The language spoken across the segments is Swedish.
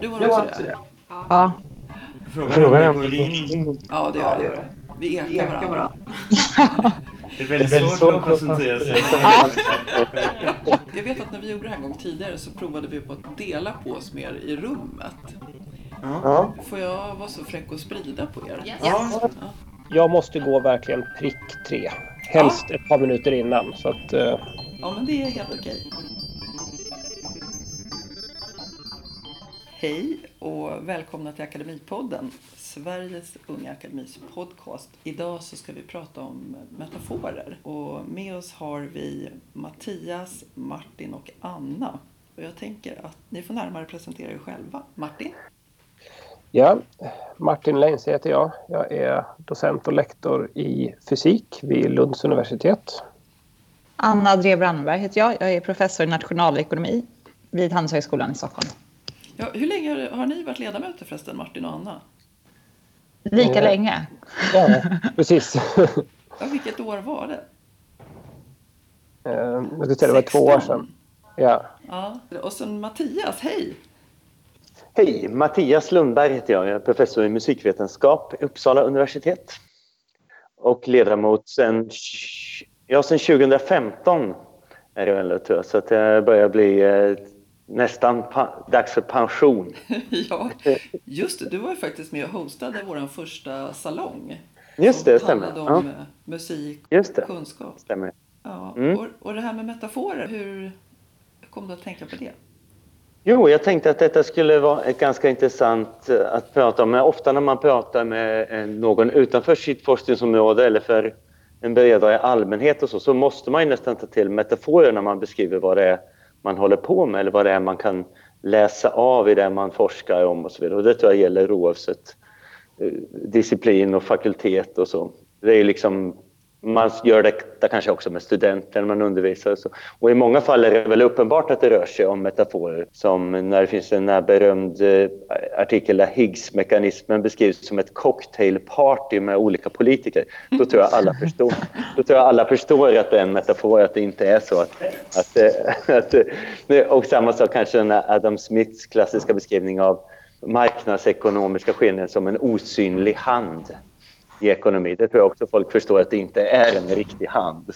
Du har också det? Ja. Frågan är om det går in. Ja, det gör det. Vi ekar varandra. Det är väldigt svårt att koncentrera sig. Jag vet att när vi gjorde det här en gång tidigare så provade vi på att dela på oss mer i rummet. Ja. Får jag vara så fräck och sprida på er? Ja. Jag måste gå verkligen prick tre. Helst ett par minuter innan. Så att, eh, Ja, men det är helt okej. Hej och välkomna till Akademipodden, Sveriges Unga Akademis podcast. Idag så ska vi prata om metaforer och med oss har vi Mattias, Martin och Anna. Och jag tänker att ni får närmare presentera er själva. Martin? Ja, Martin Leins heter jag. Jag är docent och lektor i fysik vid Lunds universitet. Anna Drev Brandberg heter jag. Jag är professor i nationalekonomi vid Handelshögskolan i Stockholm. Ja, hur länge har- har ni varit ledamöter förresten, Martin och Anna? Lika Ja. länge. Ja, precis. Ja, vilket år var det? Eh, jag ska säga det var två år 16. sedan. Ja. Ja. Och sen Mattias, hej! Hej, Mattias Lundberg heter jag. Jag är professor i musikvetenskap i Uppsala universitet. Och ledamot sen, ja, sen 2015 är det väl, tror jag. Så att det börjar bli eh, nästan dags för pension. Ja, just det. Du var ju faktiskt med och hostade vår första salong. Just det, som stämmer. Ja, om eh, musik just det, och kunskap. stämmer. Ja. Mm. Och, och det här med metaforer, hur hur kom du att tänka på det? Jo, jag tänkte att detta skulle vara ett ganska intressant eh, att prata om. Men ofta när man pratar med eh, någon utanför sitt forskningsområde eller för en bredare allmänhet och så, så måste man ju nästan ta till metaforer när man beskriver vad det är man håller på med eller vad det är man kan läsa av i det man forskar om och så vidare. Och det tror jag gäller oavsett eh, disciplin och fakultet och så. Det är liksom, man gör det kanske också med studenter när man undervisar. Och, och i många fall är det väl uppenbart att det rör sig om metaforer. Som när det finns en berömd eh, artikel där Higgs-mekanismen beskrivs som ett cocktailparty med olika politiker. Då tror jag alla förstår, då tror jag alla förstår att det är en metafor, att det inte är så. Att, att, eh, att, eh, och samma sak kanske den Adam Smiths klassiska beskrivning av marknadsekonomiska skillnader som en osynlig hand i ekonomi. Det tror jag också folk förstår att det inte är en riktig hand.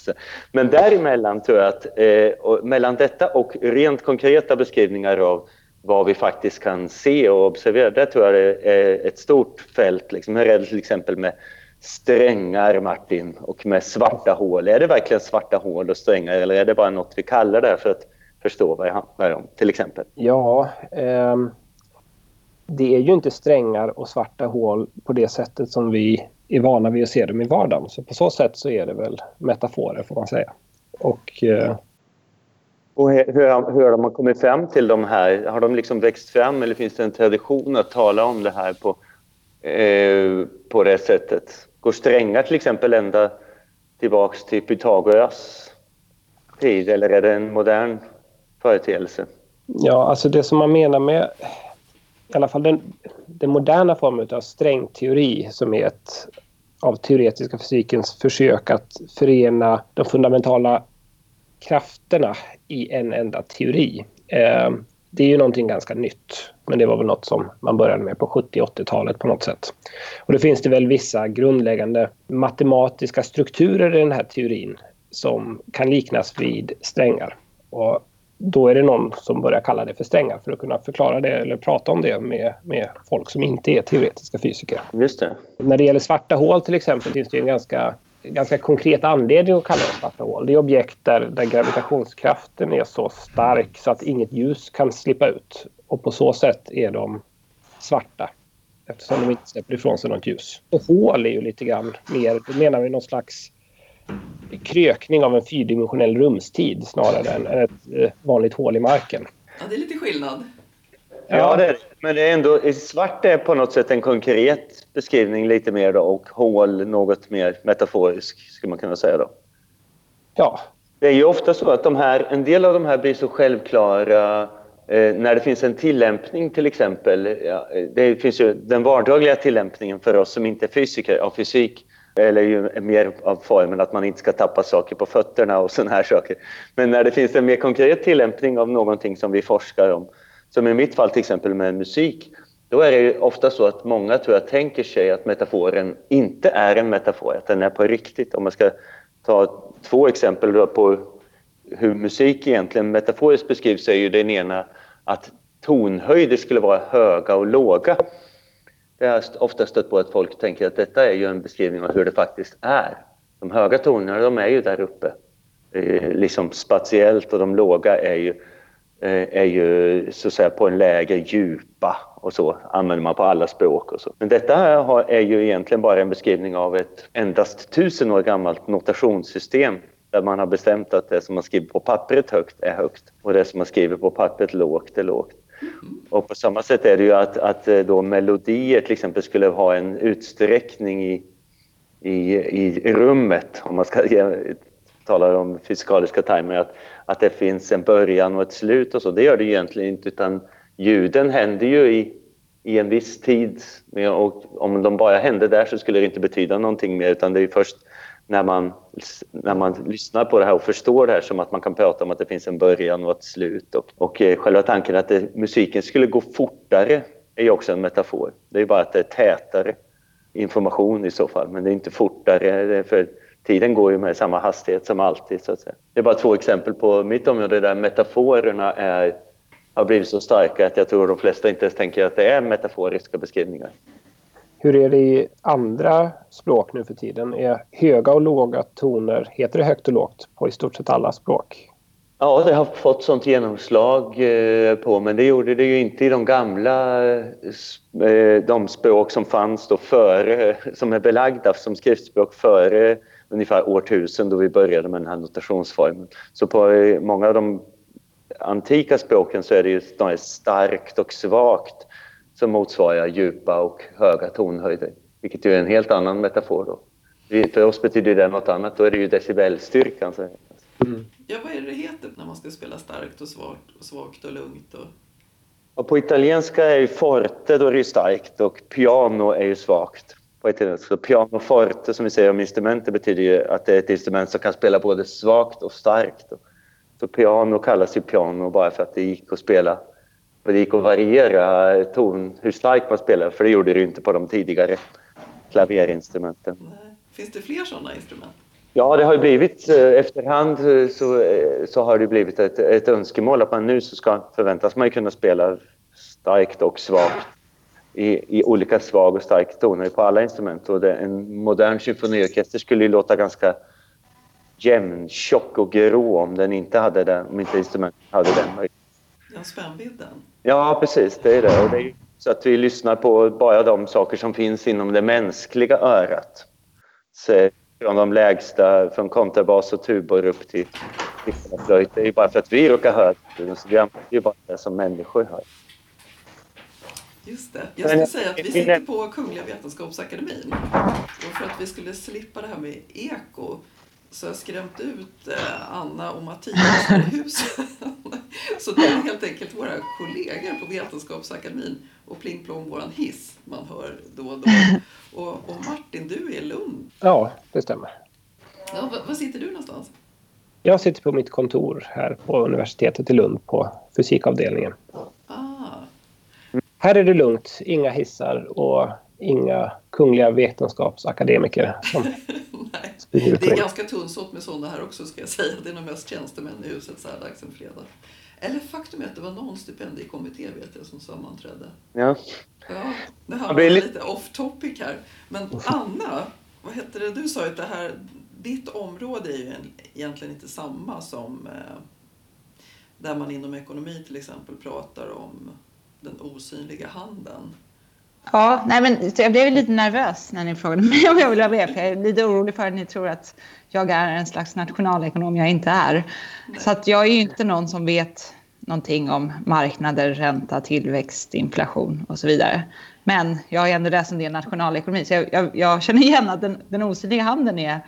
Men däremellan tror jag att eh, mellan detta och rent konkreta beskrivningar av vad vi faktiskt kan se och observera, där tror jag det är ett stort fält. Liksom. Hur är det till exempel med strängar, Martin, och med svarta hål? Är det verkligen svarta hål och strängar eller är det bara något vi kallar det för att förstå vad det handlar om, till exempel? Ja, eh, det är ju inte strängar och svarta hål på det sättet som vi är vana vid att se dem i vardagen. Så på så sätt så är det väl metaforer får man säga. Och eh, Och hur, hur har man kommit fram till de här? Har de liksom växt fram eller finns det en tradition att tala om det här på, eh, på det sättet? Går strängar till exempel ända tillbaks till Pythagoras tid eller är det en modern företeelse? ja, alltså det som man menar med i alla fall den, den moderna formen av strängteori som är ett av teoretiska fysikens försök att förena de fundamentala krafterna i en enda teori. Eh, det är ju någonting ganska nytt. Men det var väl något som man började med på 70 80-talet på något sätt. Och då finns det väl vissa grundläggande matematiska strukturer i den här teorin som kan liknas vid strängar. Och då är det någon som börjar kalla det för strängar för att kunna förklara det eller prata om det med, med folk som inte är teoretiska fysiker. Just det. När det gäller svarta hål till exempel finns det en ganska, ganska konkret anledning att kalla det svarta hål. Det är objekt där, där gravitationskraften är så stark så att inget ljus kan slippa ut. Och på så sätt är de svarta eftersom de inte släpper ifrån sig något ljus. Och hål är ju lite grann mer, då menar vi någon slags krökning av en fyrdimensionell rumstid snarare än ett eh, vanligt hål i marken. Ja, det är lite skillnad. Ja, det. Men det är ändå, svart är på något sätt en konkret beskrivning lite mer då, och hål något mer metaforisk, skulle man kunna säga då. Ja, Det är ju ofta så att de här, en del av de här blir så självklara eh, när det finns en tillämpning till exempel. Ja, eh, det finns ju den vardagliga tillämpningen för oss som inte är fysiker av fysik eller ju mer av formen att man inte ska tappa saker på fötterna och sådana här saker. Men när det finns en mer konkret tillämpning av någonting som vi forskar om, som i mitt fall till exempel med musik, då är det ofta så att många tror jag tänker sig att metaforen inte är en metafor, att den är på riktigt. Om man ska ta två exempel på hur musik egentligen metaforiskt beskrivs så är ju den ena att tonhöjder skulle vara höga och låga. Det har jag ofta stött på att folk tänker att detta är ju en beskrivning av hur det faktiskt är. De höga tonerna, de är ju där uppe. Liksom spatiellt och de låga är ju, eh, är ju så att säga på en lägre djupa och så använder man på alla språk och så. Men detta är ju egentligen bara en beskrivning av ett endast tusen år gammalt notationssystem där man har bestämt att det som man skriver på pappret högt är högt och det som man skriver på pappret lågt är lågt. Och på samma sätt är det ju att, att eh, då melodier till exempel skulle ha en utsträckning i, i, i rummet, om man ska tala om fysikaliska timer, att, att det finns en början och ett slut och så. Det gör det egentligen inte utan ljuden händer ju i, i en viss tid och om de bara hände där så skulle det inte betyda någonting mer utan det är först när man, när man lyssnar på det här och förstår det här som att man kan prata om att det finns en början och ett slut. Och, och eh, själva tanken att det, musiken skulle gå fortare är ju också en metafor. Det är bara att det är tätare information i så fall, men det är inte fortare. För tiden går ju med samma hastighet som alltid. Så att säga. Det är bara två exempel på mitt område där metaforerna är, har blivit så starka att jag tror de flesta inte ens tänker att det är metaforiska beskrivningar. Hur är det i andra språk nu för tiden? Är höga och låga toner, heter det högt och lågt på i stort sett alla språk? Ja, det har fått sånt genomslag eh, på, men det gjorde det ju inte i de gamla eh, eh, de språk som fanns då före, som är belagda som skriftspråk före ungefär årtusen då vi började med den här notationsformen. Så på många av de antika språken så är det ju starkt och svagt som motsvarar djupa och höga tonhöjder. Vilket ju är en helt annan metafor då. För oss betyder det något annat, då är det ju decibelstyrkan. Mm. Ja, vad är det heter när man ska spela starkt och svagt och svagt och lugnt? Och... och på italienska är ju forte, då är det ju starkt och piano är ju svagt. På italienska. Så piano forte som vi säger om instrumentet betyder ju att det är ett instrument som kan spela både svagt och starkt. Så piano kallas ju piano bara för att det gick att spela och det gick att variera ton, hur starkt man spelade, för det gjorde det inte på de tidigare klaverinstrumenten. Finns det fler sådana instrument? Ja, det har ju blivit eh, efterhand eh, så, eh, så har det blivit ett, ett önskemål att man nu så ska förväntas man kunna spela starkt och svagt i, i olika svag och stark toner på alla instrument. Och det, en modern symfoniorkester skulle ju låta ganska jämn, tjock och grå om den inte hade den, om inte instrumentet hade den möjligheten. Ja, spännvidden. Ja, precis. Det är det. Och det är så att vi lyssnar på bara de saker som finns inom det mänskliga örat. Så från de lägsta, från kontrabas och tubor upp till flöjt. Det är bara för att vi råkar höra det. Så vi använder ju bara det som människor hör. Just det. Jag skulle säga att vi sitter på Kungliga Vetenskapsakademin. Och för att vi skulle slippa det här med eko så jag skrämt ut eh, Anna och Mattias i huset. så det är helt enkelt våra kollegor på Vetenskapsakademin och Pling Plong, våran hiss, man hör då och då. Och, och Martin, du är i Lund. Ja, det stämmer. Ja, var, var sitter du någonstans? Jag sitter på mitt kontor här på universitetet i Lund på fysikavdelningen. Ah. Här är det lugnt, inga hissar och inga kungliga vetenskapsakademiker som Nej. Det är ganska tunnsått med sådana här också ska jag säga. Det är nog mest tjänstemän i huset så här dags en fredag. Eller faktum är att det var någon stipendiekommitté vet jag som sammanträdde. Ja. Ja, det här var lite off topic här. Men Anna, vad heter det, du sa ju att det här, ditt område är ju egentligen inte samma som eh, där man inom ekonomi till exempel pratar om den osynliga handen. Ja, nej men jag blev lite nervös när ni frågade mig om jag ville vara med. För jag är lite orolig för att ni tror att jag är en slags nationalekonom jag inte är. Så att jag är ju inte någon som vet någonting om marknader, ränta, tillväxt, inflation och så vidare. Men jag har ändå läst en del nationalekonomi så jag, jag, jag känner igen att den, den osynliga handeln är,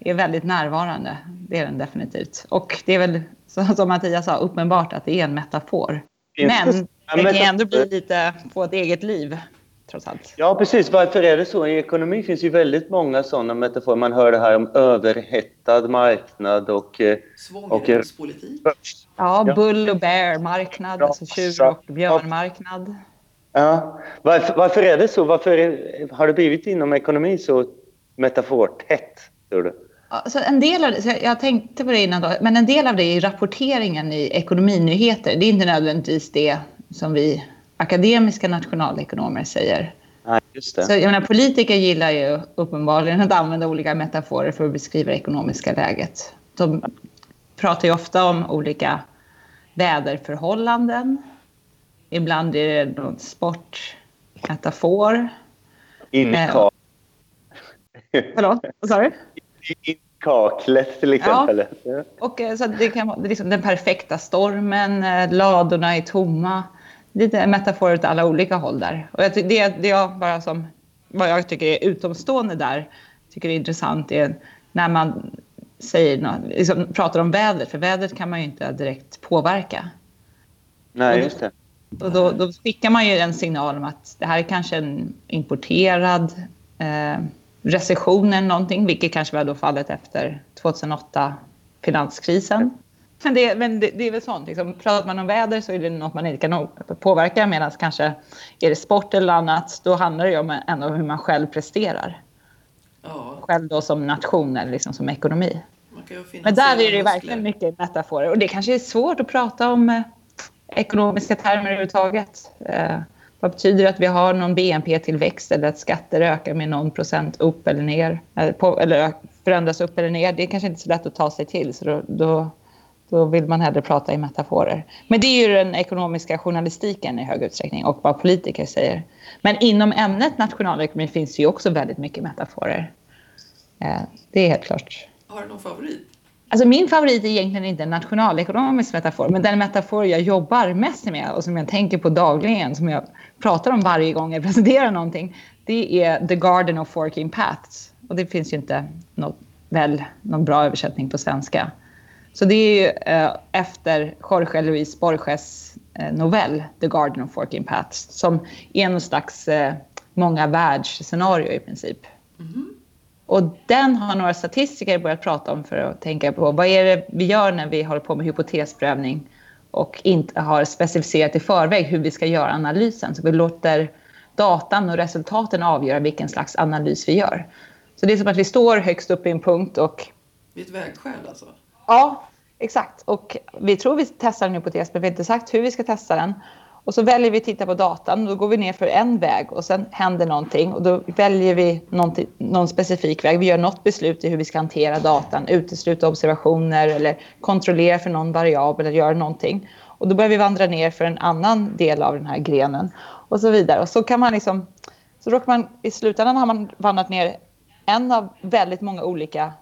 är väldigt närvarande. Det är den definitivt. Och det är väl som Mattias sa uppenbart att det är en metafor. Men den kan ändå bli lite på ett eget liv trots allt. Ja, precis. Varför är det så? I ekonomi finns ju väldigt många sådana metaforer. Man hör det här om överhettad marknad och... eh, Svångremspolitik. Ja, bull och bear marknad, Ja, alltså tjur och björnmarknad. Ja. Varför, varför är det så? Varför är, har det blivit inom ekonomi så metafortätt, tror du? Alltså en del av det, jag tänkte på det innan då, men en del av det är rapporteringen i ekonominyheter. Det är inte nödvändigtvis det som vi akademiska nationalekonomer säger. Det. Så jag menar, politiker gillar ju uppenbarligen att använda olika metaforer för att beskriva det ekonomiska läget. De pratar ju ofta om olika väderförhållanden. Ibland är det någon sportmetafor. In i Eh, ka- Förlåt, vad sa du? in i kaklet till exempel. Ja. Och eh, så det kan vara liksom den perfekta stormen, eh, ladorna är tomma. Lite metaforer åt alla olika håll där. Och jag, det, det jag bara som, vad jag tycker är utomstående där, tycker är intressant är när man säger nå- liksom, pratar om vädret, för vädret kan man ju inte direkt påverka. Nej, just det. Och då, då skickar man ju en signal om att det här är kanske en importerad eh, recession eller någonting, vilket kanske var då fallet efter 2008 finanskrisen. Men det, men det, det är väl sånt, liksom, pratar man om väder så är det något man inte kan påverka medan kanske är det sport eller annat, då handlar det om ändå hur man själv presterar. Ja, Själv då som nation eller liksom som ekonomi. Men där är det verkligen mycket metaforer. Och det kanske är svårt att prata om eh, ekonomiska termer överhuvudtaget. Eh, vad betyder det att vi har någon BNP-tillväxt eller att skatter ökar med någon procent upp eller ner? Eller, på, eller förändras upp eller ner? Det är kanske inte så lätt att ta sig till. Så då, då, då vill man hellre prata i metaforer. Men det är ju den ekonomiska journalistiken i hög utsträckning och vad politiker säger. Men inom ämnet nationalekonomi finns det ju också väldigt mycket metaforer. Eh, det är helt klart. Har du någon favorit? Alltså min favorit är egentligen inte en nationalekonomisk metafor, men den metafor jag jobbar mest med och som jag tänker på dagligen, som jag pratar om varje gång jag presenterar någonting, det är The Garden of Forking Paths. Och det finns ju inte något, väl, någon bra översättning på svenska. Så det är ju eh, efter Jorge Luis Borges eh, novell The Garden of Forking Paths som är någon slags eh, många världsscenario i princip. Och den har några statistiker börjat prata om för att tänka på vad är det vi gör när vi håller på med hypotesprövning och inte har specificerat i förväg hur vi ska göra analysen. Så vi låter datan och resultaten avgöra vilken slags analys vi gör. Så det är som att vi står högst upp i en punkt och Vid ett vägskäl alltså? Ja, exakt. Och vi tror vi testar en hypotes, men vi har inte sagt hur vi ska testa den. Och så väljer vi att titta på datan. Då går vi ner för en väg och sen händer någonting. Och då väljer vi någon specifik väg. Vi gör något beslut i hur vi ska hantera datan, utesluta observationer eller kontrollera för någon variabel eller göra någonting. Och då börjar vi vandra ner för en annan del av den här grenen och så vidare. Och så kan man liksom, så råkar man i slutändan har man vandrat ner en av väldigt många olika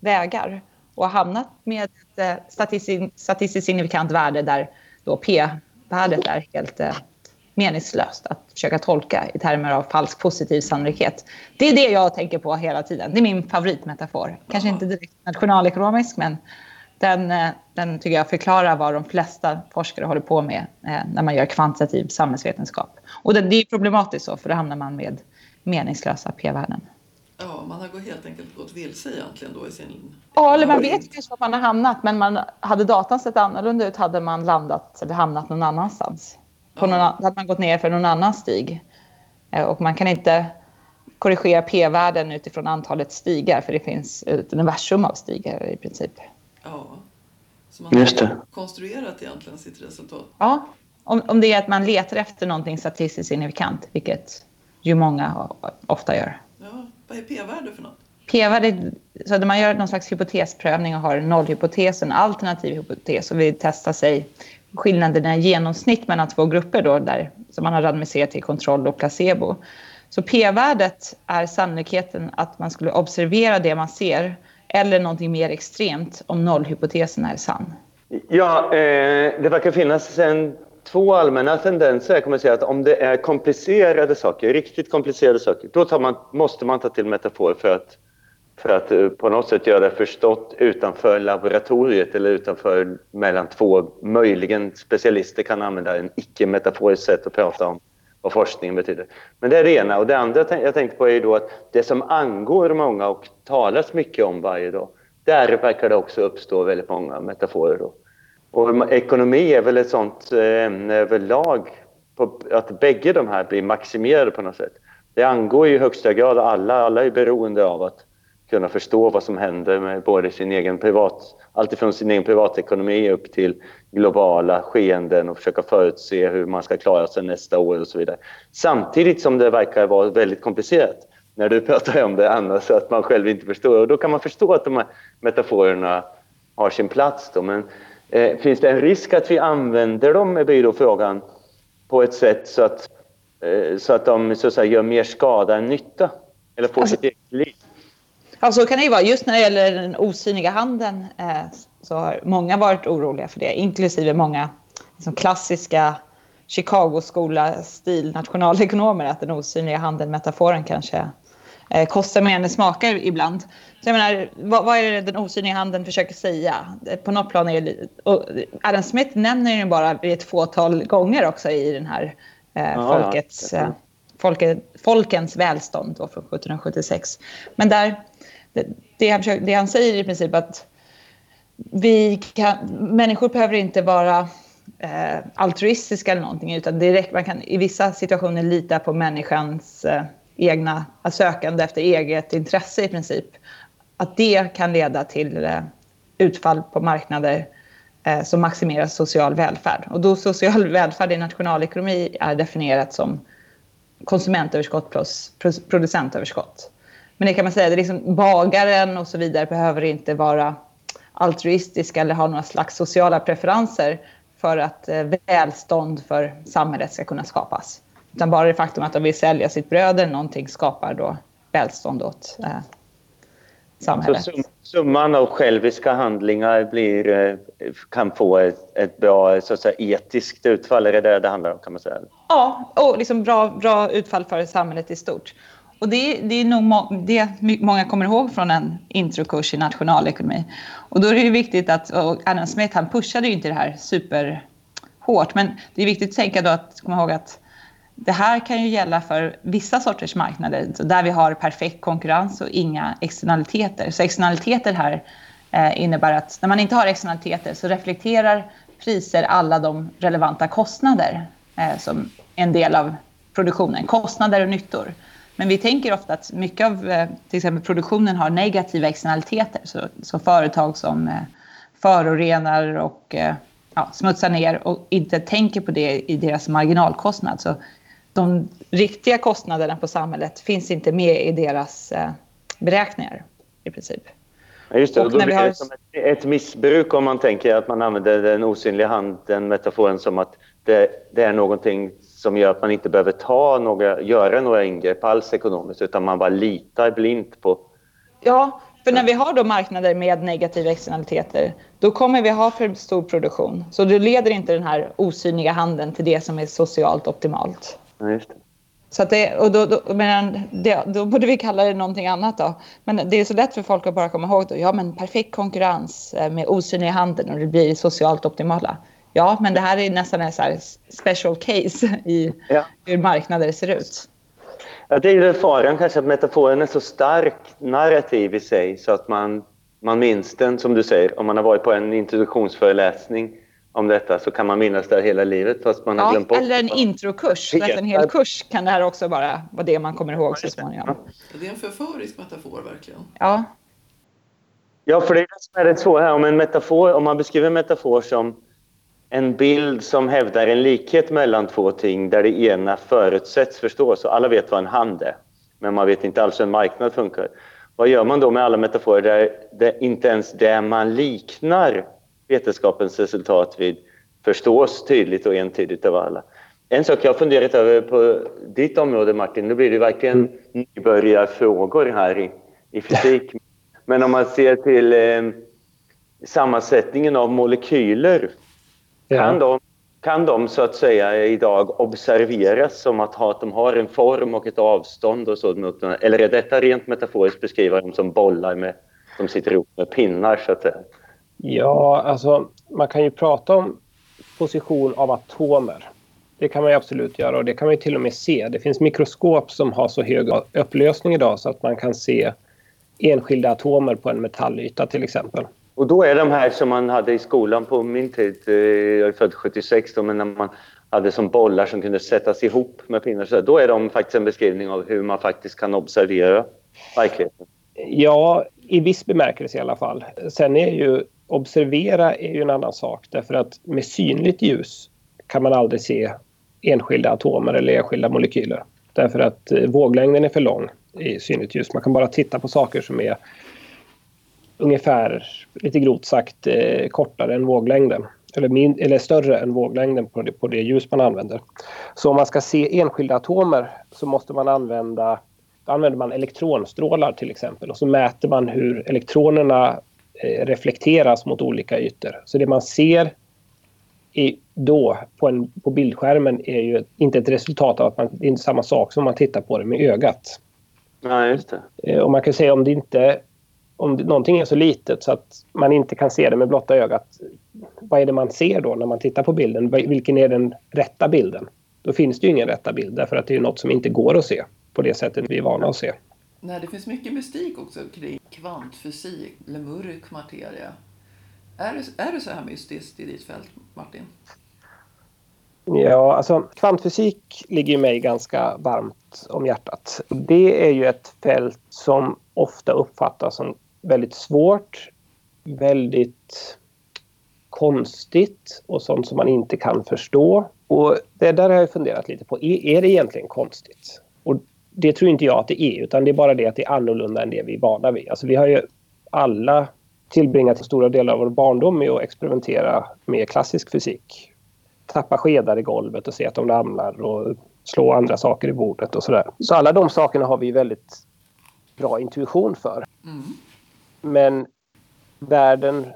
vägar och har hamnat med ett eh, statistiskt, statistiskt signifikant värde där då p-värdet är helt eh, meningslöst att försöka tolka i termer av falsk positiv sannolikhet. Det är det jag tänker på hela tiden. Det är min favoritmetafor. Kanske inte direkt nationalekonomisk, men den, eh, den tycker jag förklarar vad de flesta forskare håller på med när man gör kvantitativ samhällsvetenskap. Och det, det är problematiskt så, för då hamnar man med meningslösa p-värden. Ja, man har helt enkelt gått vilse egentligen då i sin... Ja, eller man vet kanske var man har hamnat, men man, hade datan sett annorlunda ut hade man landat eller hamnat någon annanstans. På någon, an- hade man gått ner för någon annan stig. Eh, Och man kan inte korrigera p-värden utifrån antalet stigar, för det finns ett universum av stigar i princip. Ja. Så man Just har det. konstruerat egentligen sitt resultat. Ja, om, om det är att man letar efter någonting statistiskt signifikant, vilket ju många ofta gör. Vad är p-värde för något? P-värdet, så när man gör någon slags hypotesprövning och har en nollhypotes och en alternativ hypotes och vill testa sig skillnaderna i genomsnitt mellan två grupper då, där, som man har randomiserat till kontroll och placebo. Så p-värdet är sannolikheten att man skulle observera det man ser eller någonting mer extremt om nollhypotesen är sann. Ja, eh, det verkar finnas en, två allmänna tendenser. Jag kommer att säga att om det är komplicerade saker, riktigt komplicerade saker, då tar man, måste man ta till metafor för att, för att eh, på något sätt göra det förstått utanför laboratoriet eller utanför mellan två möjligen specialister kan använda en icke-metaforiskt sätt att prata om, vad forskningen betyder. Men det är det ena. Och det andra jag tänkte på är då att det som angår många och talas mycket om varje dag, där verkar det också uppstå väldigt många metaforer. Då. Och ekonomi är väl ett sånt eh, ämne överlag, på, att bägge de här blir maximerade på något sätt. Det angår ju i högsta grad alla. Alla är beroende av att kunna förstå vad som händer med både sin egen privat, alltifrån sin egen privatekonomi upp till globala skeenden och försöka förutse hur man ska klara sig nästa år och så vidare. Samtidigt som det verkar vara väldigt komplicerat när du pratar om det Anna, så att man själv inte förstår. Och då kan man förstå att de här metaforerna har sin plats. Då. Men eh, finns det en risk att vi använder dem, blir då frågan, på ett sätt så att, eh, så att de så att säga, gör mer skada än nytta? Eller får alltså, sitt eget liv? Ja, så kan det ju vara. Just när det gäller den osynliga handeln eh, så har många varit oroliga för det, inklusive många liksom, klassiska Chicago-skola-stil nationalekonomer, att den osynliga handeln, metaforen kanske eh, kostar mer än det smakar ibland. Så jag menar, vad, vad, är det den osynliga handeln försöker säga? På något plan är det, och Adam Smith nämner den bara ett fåtal gånger också i den här eh, ja, folkets. Eh, folket, folkens välstånd då från 1776. Men där det, det, han försöker, det han säger i princip att vi kan, människor behöver inte vara eh, altruistiska eller någonting utan direkt, man kan i vissa situationer lita på människans eh, egna sökande efter eget intresse i princip. Att det kan leda till eh, utfall på marknader eh, som maximerar social välfärd. Och då social välfärd i nationalekonomi är definierat som konsumentöverskott plus producentöverskott. Men det kan man säga, det är liksom bagaren och så vidare behöver inte vara altruistiska eller ha några slags sociala preferenser för att eh, välstånd för samhället ska kunna skapas. Utan bara det faktum att de vill sälja sitt bröd eller någonting skapar då välstånd åt eh, samhället. Så summan av själviska handlingar blir, eh, kan få ett, ett bra så att säga, etiskt utfall? Är det det det handlar om? kan man säga? Ja, och liksom bra, bra utfall för samhället i stort. Och det, det är nog må, det många kommer ihåg från en introkurs i nationalekonomi. Och då är det viktigt att, och Adam Smith han pushade ju inte det här superhårt, men det är viktigt att tänka då att komma ihåg att det här kan ju gälla för vissa sorters marknader så där vi har perfekt konkurrens och inga externaliteter. Så externaliteter här eh, innebär att när man inte har externaliteter så reflekterar priser alla de relevanta kostnader eh, som en del av produktionen, kostnader och nyttor. Men vi tänker ofta att mycket av eh, till exempel produktionen har negativa externaliteter. Så, så företag som eh, förorenar och eh, ja, smutsar ner och inte tänker på det i deras marginalkostnad. Så de riktiga kostnaderna på samhället finns inte med i deras beräkningar i princip. Ja, just det. Och då blir det har... som ett, ett, missbruk om man tänker att man använder den osynliga handen, metaforen som att det, det är någonting som gör att man inte behöver ta några, göra några ingrepp alls ekonomiskt utan man bara litar blint på... Ja, för när vi har då marknader med negativa externaliteter då kommer vi ha för stor produktion. Så då leder inte den här osynliga handeln till det som är socialt optimalt. Ja, just det. Så att det, och då, då, men det, då borde vi kalla det någonting annat då. Men det är så lätt för folk att bara komma ihåg då, ja men perfekt konkurrens eh, med osynlig handel och det blir socialt optimala. Ja, men det här är nästan en så special case i ja. hur marknader ser ut. Ja, det är ju faran kanske att metaforen är så stark narrativ i sig så att man, man minns den, som du säger. Om man har varit på en introduktionsföreläsning om detta så kan man minnas det hela livet fast man ja, har glömt bort eller en introkurs. Efter en hel kurs kan det här också bara vara det man kommer ihåg så småningom. Det är en förförisk metafor verkligen. Ja. Ja, för det är det som är det svåra. Om, en metafor, om man beskriver en metafor som en bild som hävdar en likhet mellan två ting där det ena förutsätts förstås och alla vet vad en hand är. Men man vet inte alls hur en marknad funkar. Vad gör man då med alla metaforer där det inte ens det man liknar vetenskapens resultat vid förstås tydligt och entydigt av alla? En sak jag har funderat över på ditt område Martin, nu blir det verkligen mm. nybörjarfrågor här i, i fysik. Men om man ser till eh, sammansättningen av molekyler Ja. Kan, de, kan de så att säga idag observeras som att, ha, att de har en form och ett avstånd och så? Eller är detta rent metaforiskt beskriva dem som bollar med, som sitter ihop med pinnar så att säga? Ja, alltså man kan ju prata om position av atomer. Det kan man absolut göra och det kan man till och med se. Det finns mikroskop som har så hög upplösning idag så att man kan se enskilda atomer på en metallyta till exempel. Och då är de här som man hade i skolan på min tid, eh, jag är född 76 då, men när man hade som bollar som kunde sättas ihop med pinnar. Så då är de faktiskt en beskrivning av hur man faktiskt kan observera verkligheten. Ja, i viss bemärkelse i alla fall. Sen är ju observera är ju en annan sak därför att med synligt ljus kan man aldrig se enskilda atomer eller enskilda molekyler. Därför att eh, våglängden är för lång i synligt ljus. Man kan bara titta på saker som är ungefär, lite grovt sagt, eh, kortare än våglängden. Eller, min, eller större än våglängden på det, på det ljus man använder. Så om man ska se enskilda atomer så måste man använda då använder man elektronstrålar till exempel och så mäter man hur elektronerna reflekteras mot olika ytor. Så det man ser i, då på, en, på bildskärmen är ju inte ett resultat av att man, det är inte samma sak som man tittar på det med ögat. Nej, just det. Eh, och man kan säga om det inte om någonting är så litet så att man inte kan se det med blotta ögat. Vad är det man ser då när man tittar på bilden? Vilken är den rätta bilden? Då finns det ju ingen rätta bild därför att det är något som inte går att se på det sättet vi är vana att se. Nej, det finns mycket mystik också kring kvantfysik eller mörk materia. Är det, är det så här mystiskt i ditt fält, Martin? Ja, alltså kvantfysik ligger mig ganska varmt om hjärtat. Det är ju ett fält som ofta uppfattas som väldigt svårt, väldigt konstigt och sånt som man inte kan förstå. Och det där har jag funderat lite på. Är, är det egentligen konstigt? Och det tror inte jag att det är, utan det är bara det att det är annorlunda än det vi är vana vid. Alltså vi har ju alla tillbringat stora delar av vår barndom med att experimentera med klassisk fysik. Tappa skedar i golvet och se att de ramlar och slå andra saker i bordet och sådär. Så alla de sakerna har vi väldigt bra intuition för. Mm. Men världen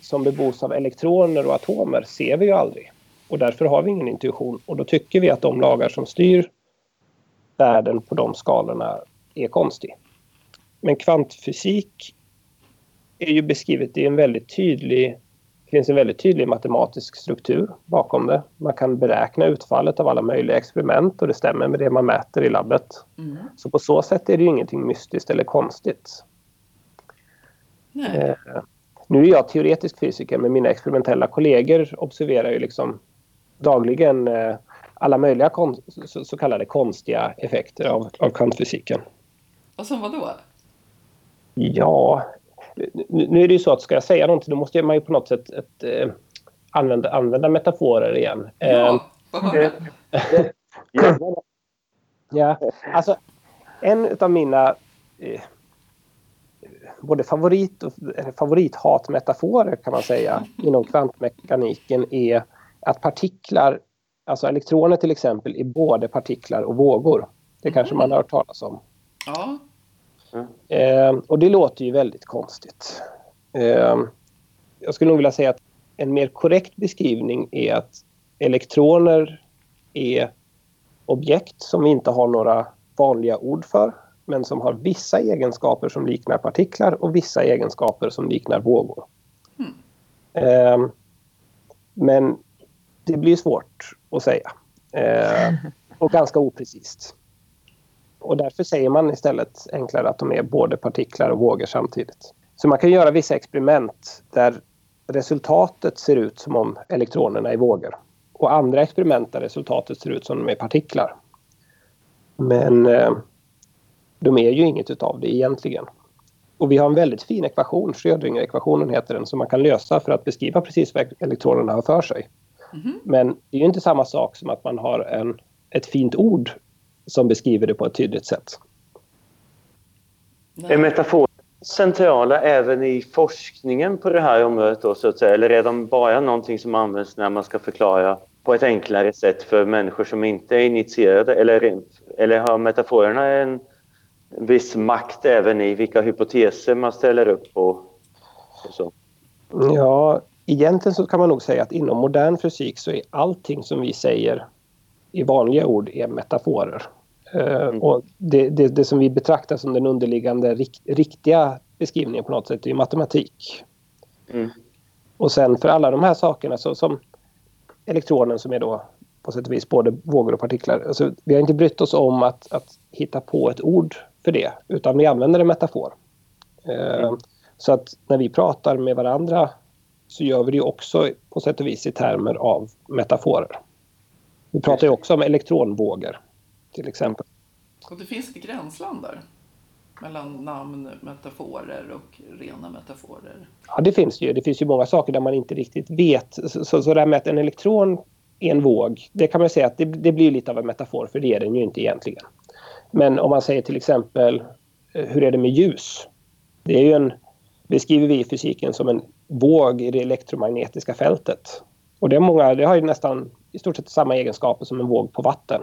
som bebos av elektroner och atomer ser vi ju aldrig. Och därför har vi ingen intuition. Och då tycker vi att de lagar som styr världen på de skalorna är konstig. Men kvantfysik är ju beskrivet i en väldigt tydlig det finns en väldigt tydlig matematisk struktur bakom det. Man kan beräkna utfallet av alla möjliga experiment och det stämmer med det man mäter i labbet. Mm. Så på så sätt är det ju ingenting mystiskt eller konstigt. Eh, nu är jag teoretisk fysiker men mina experimentella kollegor observerar ju liksom dagligen eh, alla möjliga så, så, kallade konstiga effekter av, av kvantfysiken. Och som vad då? Ja, nu är det ju så att ska jag säga någonting då måste man ju på något sätt ett, äh, använda, använda metaforer igen. Ja, äh, ja, alltså en av mina eh, både favorit och favorithatmetaforer kan man säga inom kvantmekaniken är att partiklar, alltså elektroner till exempel, är både partiklar och vågor. Det kanske man har hört talas om. Ja, Eh, och det låter ju väldigt konstigt. Eh, jag skulle nog vilja säga att en mer korrekt beskrivning är att elektroner är objekt som vi inte har några vanliga ord för men som har vissa egenskaper som liknar partiklar och vissa egenskaper som liknar vågor. Mm. Eh, men det blir svårt att säga. Eh, och ganska oprecist. Och därför säger man istället enklare att de är både partiklar och vågor samtidigt. Så man kan göra vissa experiment där resultatet ser ut som om elektronerna är vågor. Och andra experiment där resultatet ser ut som om de är partiklar. Men eh, de är ju inget utav det egentligen. Och vi har en väldigt fin ekvation, Schrödinger-ekvationen heter den, som man kan lösa för att beskriva precis vad elektronerna har för sig. Mm -hmm. Men det är ju inte samma sak som att man har en, ett fint ord som beskriver det på ett tydligt sätt. Är metaforer centrala även i forskningen på det här området då, så att säga? Eller är de bara någonting som används när man ska förklara på ett enklare sätt för människor som inte är initierade? Eller, eller har metaforerna en viss makt även i vilka hypoteser man ställer upp på? Och så? Ja, egentligen så kan man nog säga att inom modern fysik så är allting som vi säger i vanliga ord är metaforer. Eh, mm. Och det, det, det, som vi betraktar som den underliggande rikt, riktiga beskrivningen på något sätt är matematik. Mm. Och sen för alla de här sakerna så, som elektronen som är då på sätt och vis, både vågor och partiklar. Alltså, vi har inte brytt oss om att, att hitta på ett ord för det, utan vi använder en metafor. Eh, så att när vi pratar med varandra så gör vi det också på sätt och vis i termer av metaforer. Vi pratar ju också om elektronvågor till exempel. Och det finns ett gränsland där mellan namn, metaforer och rena metaforer? Ja, det finns ju. Det finns ju många saker där man inte riktigt vet. Så, så, så det här med att en elektron är en våg, det kan man säga att det, det blir lite av en metafor, för det är den ju inte egentligen. Men om man säger till exempel, eh, hur är det med ljus? Det är ju en, beskriver vi i fysiken som en våg i det elektromagnetiska fältet. Och det, är många, det har ju nästan i stort sett samma egenskaper som en våg på vatten.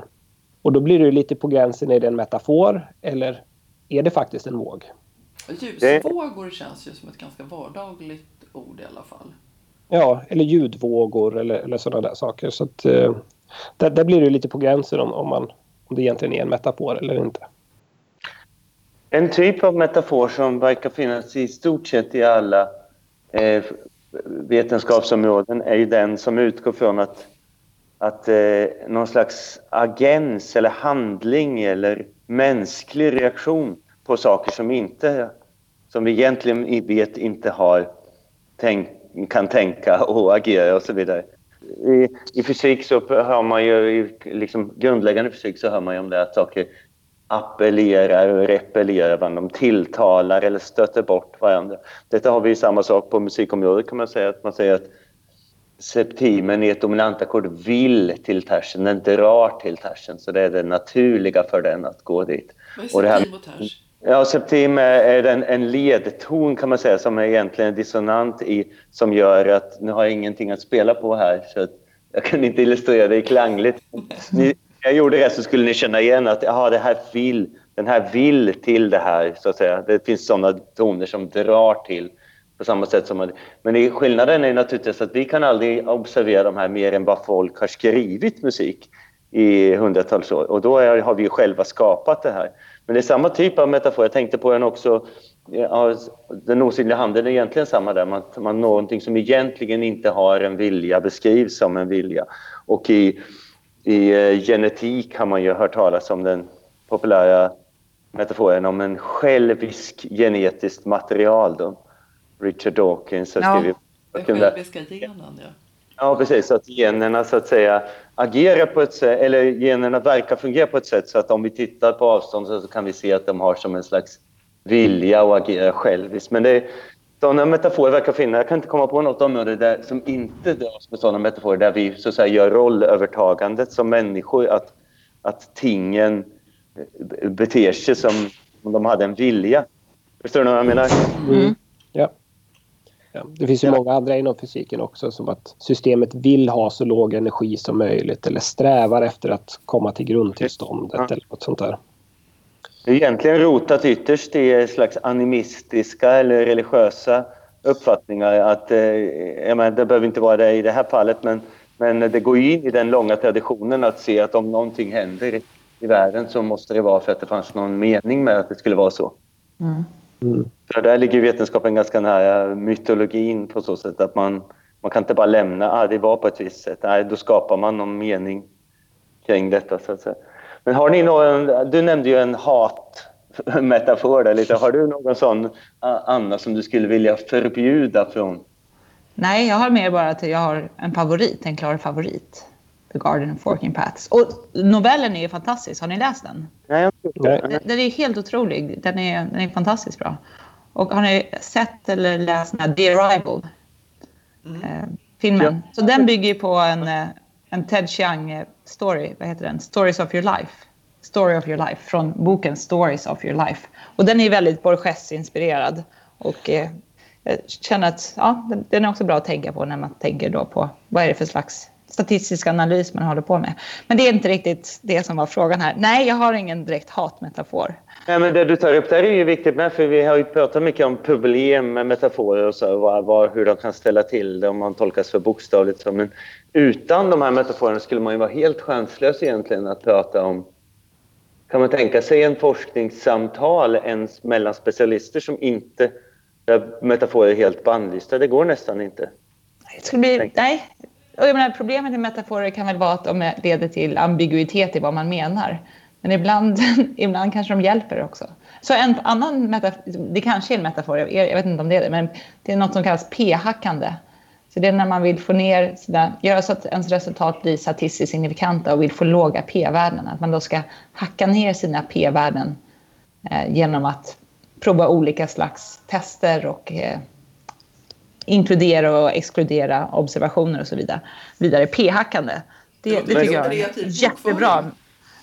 Och då blir det lite på gränsen, är det en metafor eller är det faktiskt en våg? Ljusvågor känns ju som ett ganska vardagligt ord i alla fall. Ja, eller ljudvågor eller, eller sådana där saker. Så att, eh, där, där, blir det lite på gränsen om, om, man, om det egentligen är en metafor eller inte. En typ av metafor som verkar finnas i stort sett i alla eh, vetenskapsområden är ju den som utgår från att, att eh, någon slags agens eller handling eller mänsklig reaktion på saker som, inte, som vi egentligen vet inte har tänkt, kan tänka och agera och så vidare. I, I, fysik så hör man ju, i liksom grundläggande fysik så hör man ju om det att saker appellerar och repellerar varandra. De tilltalar eller stöter bort varandra. Detta har vi samma sak på musikområdet kan man säga. Att man säger att septimen i ett dominantackord vill till tersen, den drar till tersen. Så det är det naturliga för den att gå dit. Vad är septim och ters? Ja, septim är en, en ledton kan man säga som är egentligen dissonant i som gör att, nu har jag ingenting att spela på här så jag kan inte illustrera det klangligt. Ni, jag gjorde det så skulle ni känna igen att aha, det här vill, den här vill till det här så att säga. Det finns sådana toner som drar till på samma sätt som man, men skillnaden är naturligtvis att vi kan aldrig observera de här mer än vad folk har skrivit musik i hundratals år och då är, har vi ju själva skapat det här. Men det är samma typ av metafor. Jag tänkte på den också. Ja, den osynliga handen är egentligen samma där. Man, man någonting som egentligen inte har en vilja beskrivs som en vilja. Och i, i uh, genetik har man ju hört talas om den populära metaforen om en självisk genetiskt material. Då. Richard Dawkins har ja, skrivit. Den själviska genen, ja. Ja, precis. Så att generna så att säga agerar på ett sätt, eller generna verkar fungera på ett sätt så att om vi tittar på avstånd så kan vi se att de har som en slags vilja att agera själviskt. Men det sådana metaforer verkar finnas. Jag kan inte komma på något område där, som inte dras med sådana metaforer där vi så att säga gör rollövertagandet som människor, att, att tingen beter sig som om de hade en vilja. Förstår du vad jag menar? Mm. Ja. Ja, det finns ju ja. många andra inom fysiken också som att systemet vill ha så låg energi som möjligt eller strävar efter att komma till grundtillståndet ja. eller något sånt där. Det är egentligen rotat ytterst i slags animistiska eller religiösa uppfattningar. Att, eh, jag menar, det behöver inte vara det i det här fallet men, men det går in i den långa traditionen att se att om någonting händer i världen så måste det vara för att det fanns någon mening med att det skulle vara så. Mm. Mm. För där ligger vetenskapen ganska nära mytologin på så sätt att man, man kan inte bara lämna att ah, det var på ett visst sätt. Nej, då skapar man någon mening kring detta så att säga. Men har ni någon, du nämnde ju en hatmetafor där lite. Har du någon sån Anna som du skulle vilja förbjuda från? Nej, jag har mer bara att jag har en favorit, en klar favorit. The Garden of Forking Paths. Och novellen är ju fantastisk. Har ni läst den? Nej, Nej. Den, den är helt otrolig. Den är, den är fantastiskt bra. Och har ni sett eller läst den här The Arrival? Mm. Eh, filmen. Ja. Så den bygger ju på en, eh, en Ted Chiang story. Vad heter den? Stories of your life. Story of your life. Från boken Stories of your life. Och den är väldigt Borges-inspirerad. Och eh, jag känner att ja, den, den är också bra att tänka på när man tänker då på vad är det för slags statistisk analys man håller på med. Men det är inte riktigt det som var frågan här. Nej, jag har ingen direkt hatmetafor. Nej, men det du tar upp där är ju viktigt med, för vi har ju pratat mycket om problem med metaforer och så, var, var, hur de kan ställa till det om man tolkas för bokstavligt. Så. Men utan de här metaforerna skulle man ju vara helt chanslös egentligen att prata om. Kan man tänka sig en forskningssamtal ens mellan specialister som inte där metaforer är helt bannlysta? Det går nästan inte. Det skulle bli, nej, jag menar, problemet med metaforer kan väl vara att de leder till ambiguitet i vad man menar. Men ibland, ibland kanske de hjälper också. Så en annan metafor, det kanske är en metafor, jag, jag vet inte om det är det, men det är något som kallas p-hackande. Så det är när man vill få ner sina, göra så att ens resultat blir statistiskt signifikanta och vill få låga p-värden. Att man då ska hacka ner sina p-värden eh, genom att prova olika slags tester och eh, inkludera och exkludera observationer och så vidare. Vidare p-hackande. Det, det tycker jag är jättebra.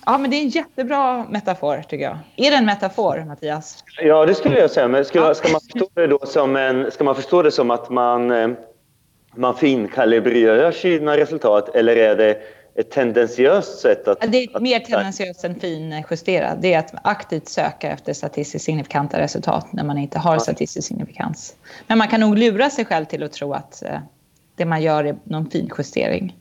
Ja, men det är en jättebra metafor tycker jag. Är det en metafor, Mattias? Ja, det skulle jag säga. Men ska, ska, man, förstå det då som en, ska man förstå det som att man, eh, man finkalibrerar sina resultat eller är det ett tendentiöst sätt att... Det är mer tendentiöst än finjusterat. Det är att aktivt söka efter statistiskt signifikanta resultat när man inte har statistisk signifikans. Men man kan nog lura sig själv till att tro att eh, det man gör är någon finjustering.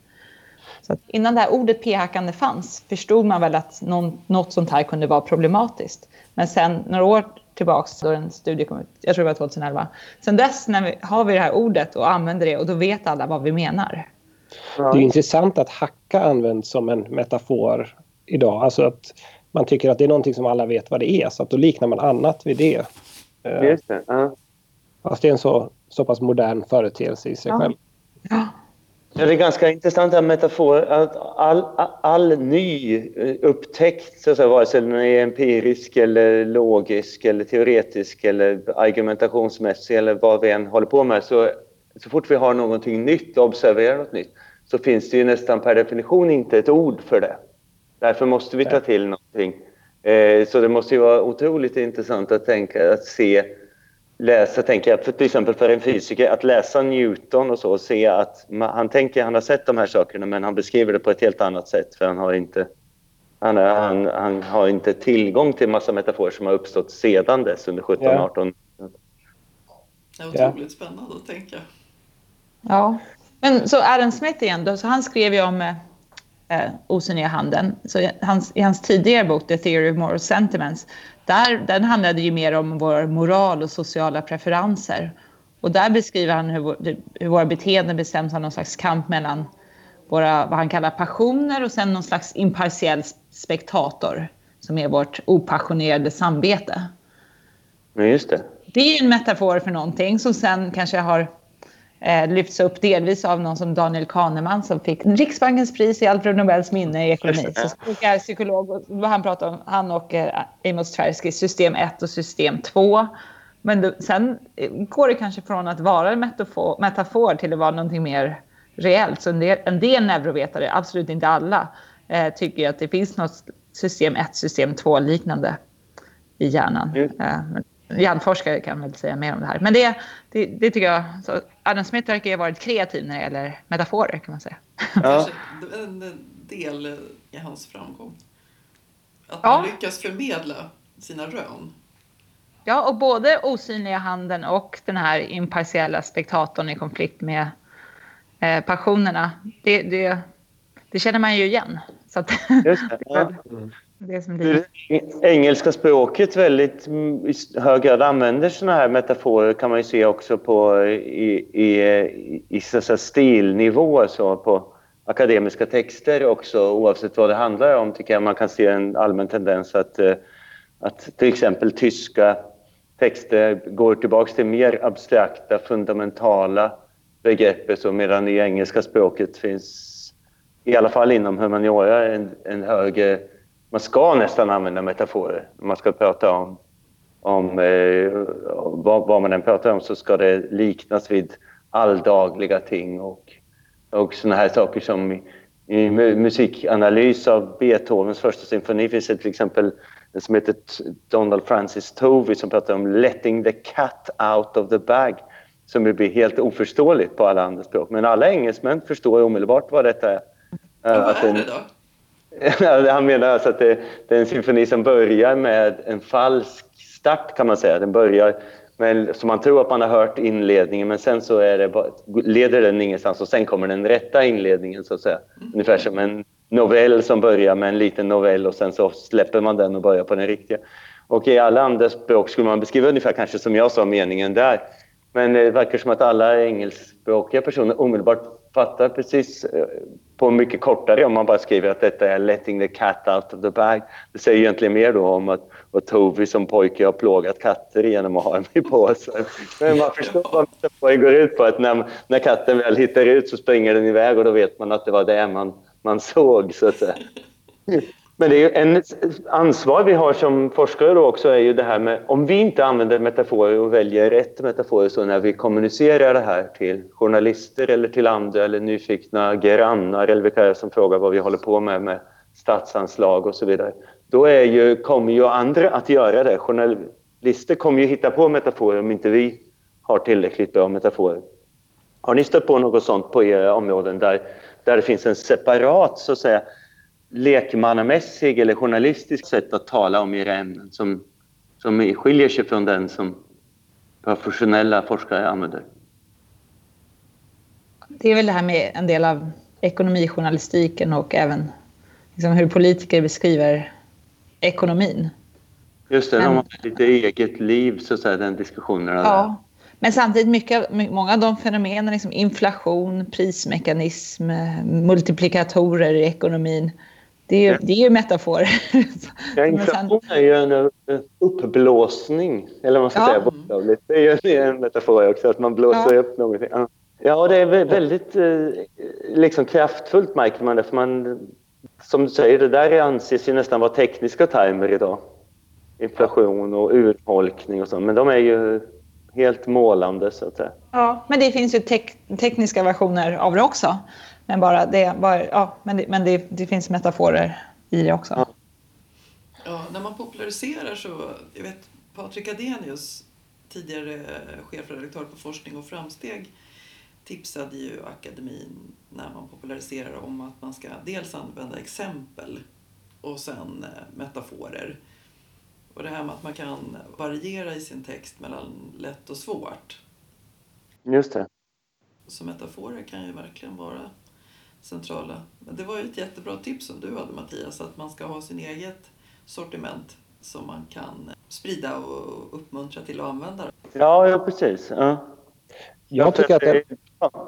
Så innan det här ordet p-hackande fanns förstod man väl att någon, något sånt här kunde vara problematiskt. Men sen några år tillbaks då en studie kom ut, jag tror det var 2011. Sen dess när vi, har vi det här ordet och använder det och då vet alla vad vi menar. Det är intressant att hacka används som en metafor idag. Alltså att man tycker att det är någonting som alla vet vad det är så att då liknar man annat vid det. Eh, Just det. Ja. Fast det är en så, så pass modern företeelse i sig ja. själv. Ja. Ja, det är ganska intressant här metafor. Att all, all ny eh, upptäckt, så att säga, vare sig den är empirisk eller logisk eller teoretisk eller argumentationsmässig eller vad vi än håller på med, så, så fort vi har någonting nytt observerar något nytt så finns det ju nästan per definition inte ett ord för det. Därför måste vi ta till någonting. Eh, så det måste ju vara otroligt intressant att tänka, att se läsa, tänker jag, för till exempel för en fysiker, att läsa Newton och så och se att han tänker, han har sett de här sakerna men han beskriver det på ett helt annat sätt för han har inte, han, han, han har inte tillgång till massa metaforer som har uppstått sedan dess under 17, ja. 18. Det är otroligt ja. spännande att tänka. Ja, men så Adam Smith igen då, så han skrev ju om eh, osynliga handen. Så hans, I hans tidigare bok The Theory of Moral Sentiments där, den handlade ju mer om vår moral och sociala preferenser. Och där beskriver han hur, hur våra beteenden bestäms av någon slags kamp mellan våra, vad han kallar passioner och sen någon slags impartiell spektator som är vårt opassionerade samvete. Men just det. Det är en metafor för någonting som sen kanske har eh, lyfts upp delvis av någon som Daniel Kahneman som fick Riksbankens pris i Alfred Nobels minne i ekonomi. Så är psykolog vad han pratar om, han och eh, Amos Tversky, system 1 och system 2. Men då, sen går det kanske från att vara en metafor, metafor till att vara någonting mer reellt. Så en del, en del neurovetare, absolut inte alla, eh, tycker att det finns något system 1, system 2 liknande i hjärnan. Mm. Eh, hjärnforskare kan väl säga mer om det här. Men det, det, det tycker jag, så Adam Smith verkar ha varit kreativ när det gäller metaforer kan man säga. Ja. en del i hans framgång. Att man ja. lyckas förmedla sina rön. Ja, och både osynliga handen och den här impartiella spektatorn i konflikt med eh, passionerna. Det, det, det, känner man ju igen. Så att, Just det. Ja. Det som blir... Engelska språket väldigt i hög grad använder sådana här metaforer kan man ju se också på i, i, i så säga, stilnivå så på akademiska texter också oavsett vad det handlar om tycker jag. Man kan se en allmän tendens att, eh, att till exempel tyska texter går tillbaks till mer abstrakta fundamentala begrepp så medan i engelska språket finns i alla fall inom humaniora en, en högre man ska nästan använda metaforer. Man ska prata om, om eh, vad, vad, man än pratar om så ska det liknas vid alldagliga ting och, och såna här saker som i, i musikanalys av Beethovens första symfoni finns det till exempel en som heter Donald Francis Tovey som pratar om letting the cat out of the bag som blir helt oförståeligt på alla andra språk. Men alla engelsmän förstår omedelbart vad detta är. Ja, vad är det då? Han menar alltså att det, det, är en symfoni som börjar med en falsk start kan man säga. Den börjar med, så man tror att man har hört inledningen men sen så är det bara, leder den ingenstans och sen kommer den rätta inledningen så att säga. Mm. Ungefär som en novell som börjar med en liten novell och sen så släpper man den och börjar på den riktiga. Och i alla andra språk skulle man beskriva ungefär kanske som jag sa meningen där. Men det verkar som att alla engelskspråkiga personer omedelbart fattar precis eh, på mycket kortare om man bara skriver att detta är letting the cat out of the bag. Det säger egentligen mer då om att och Tovi som pojke har plågat katter genom att ha dem i påsen. Men man förstår vad metaforen går ut på. Att när, när katten väl hittar ut så springer den iväg och då vet man att det var det man, man såg så att säga. Men det är en ansvar vi har som forskare då också är ju det här med om vi inte använder metaforer och väljer rätt metaforer så när vi kommunicerar det här till journalister eller till andra eller nyfikna grannar eller vilka som frågar vad vi håller på med med statsanslag och så vidare. Då är ju, kommer ju andra att göra det. Journalister kommer ju hitta på metaforer om inte vi har tillräckligt bra metaforer. Har ni stött på något sånt på era områden där, där det finns en separat så att säga lekmannamässig eller journalistisk sätt att tala om era ämnen som, som skiljer sig från den som professionella forskare använder? Det är väl det här med en del av ekonomijournalistiken och även liksom hur politiker beskriver ekonomin. Just det, Men, de har lite eget liv, så att säga, den diskussionen. Ja, men samtidigt mycket, många av de fenomenen, liksom inflation, prismekanism, multiplikatorer i ekonomin, det är, ju, det är ju metaforer. Ja, inflation är ju en uppblåsning, eller vad man ska ja. säga bokstavligt. Det är ju en metafor också, att man blåser ja. upp någonting. Ja, det är väldigt eh, liksom, kraftfullt märker man det. För man, som du säger, det där anses ju nästan vara tekniska termer idag. Inflation och urholkning och så. Men de är ju helt målande så att säga. Ja, men det finns ju tek tekniska versioner av det också. Men bara det, bara, ja, men, det, men det, det finns metaforer i det också. Ja. ja. när man populariserar så, jag vet Patrik Adenius, tidigare chefredaktör på Forskning och framsteg, tipsade ju akademin när man populariserar om att man ska dels använda exempel och sen eh, metaforer. Och det här med att man kan variera i sin text mellan lätt och svårt. Just det. Så metaforer kan ju verkligen vara centrala. Men det var ju ett jättebra tips som du hade Mattias, att man ska ha sin eget sortiment som man kan sprida och uppmuntra till att använda. Ja, ja precis. Ja. Jag tycker att det...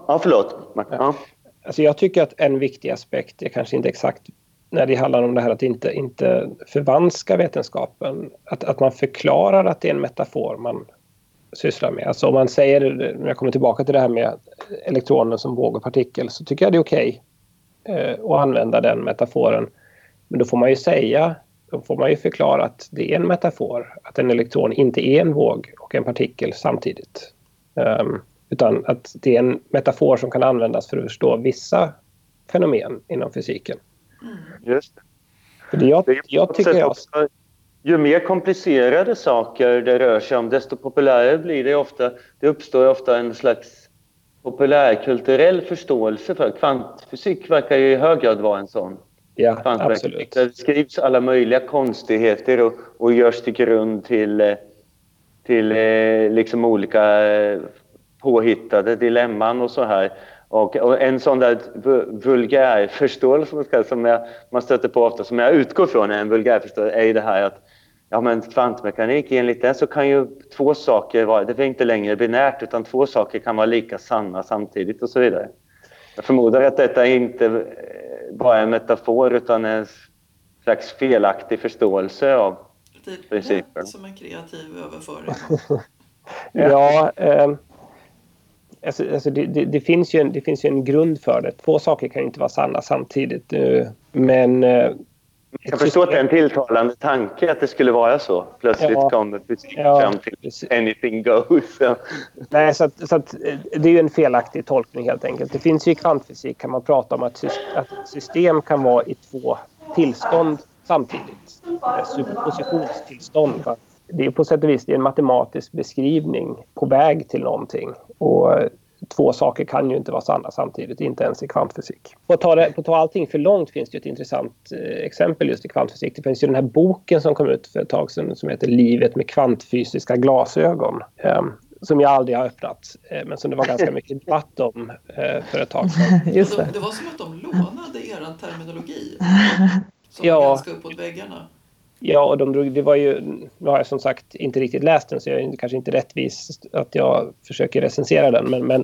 Ja, förlåt. Ja. Alltså jag tycker att en viktig aspekt är kanske inte exakt när det handlar om det här att inte, inte förvanska vetenskapen. Att, att man förklarar att det är en metafor man sysslar med. Alltså om man säger, när jag kommer tillbaka till det här med elektroner som våg och partikel, så tycker jag det är okej eh, att använda den metaforen. Men då får man ju säga, då får man ju förklara att det är en metafor, att en elektron inte är en våg och en partikel samtidigt. Um, utan att det är en metafor som kan användas för att förstå vissa fenomen inom fysiken. Mm. Just det. För det jag, jag tycker jag... Också, ju mer komplicerade saker det rör sig om, desto populärare blir det ofta. Det uppstår ofta en slags populärkulturell förståelse för kvantfysik verkar ju i hög grad vara en sån. Ja, absolut. Det skrivs alla möjliga konstigheter och, och görs till grund till, till eh, liksom olika eh, påhittade dilemman och så här. Och, och, en sån där vulgärförståelse som jag, man stöter på ofta, som jag utgår från är en vulgärförståelse, är det här att ja, men kvantmekanik, enligt det så kan ju två saker vara, det är inte längre binärt, utan två saker kan vara lika sanna samtidigt och så vidare. Jag förmodar att detta inte bara är en metafor utan en slags felaktig förståelse av principen. Som en kreativ överföring. ja, eh, Alltså, alltså det, det, det, finns ju en, det finns ju en grund för det. Två saker kan inte vara sanna samtidigt. Eh, men... Eh, jag förstår att det är en tilltalande tanke att det skulle vara så. Plötsligt ja, kommer fysik ja, fram till precis. anything goes. Nej, så, att, så att, eh, det är ju en felaktig tolkning helt enkelt. Det finns ju i kvantfysik kan man prata om att, att system kan vara i två tillstånd samtidigt. Superpositionstillstånd det är på sätt och vis det en matematisk beskrivning på väg till någonting. Och två saker kan ju inte vara sanna samtidigt, inte ens i kvantfysik. På att ta, det, på att ta allting för långt finns det ett intressant eh, exempel just i kvantfysik. Det finns ju den här boken som kom ut för ett tag sedan som heter Livet med kvantfysiska glasögon. Eh, som jag aldrig har öppnat, eh, men som det var ganska mycket debatt om för ett tag sedan. Just det. det var som att de lånade er terminologi. Som ja. var ganska uppåt väggarna. Ja, och de drog, det var ju, nu har jag som sagt inte riktigt läst den så jag är kanske inte rättvis att jag försöker recensera den. Men, men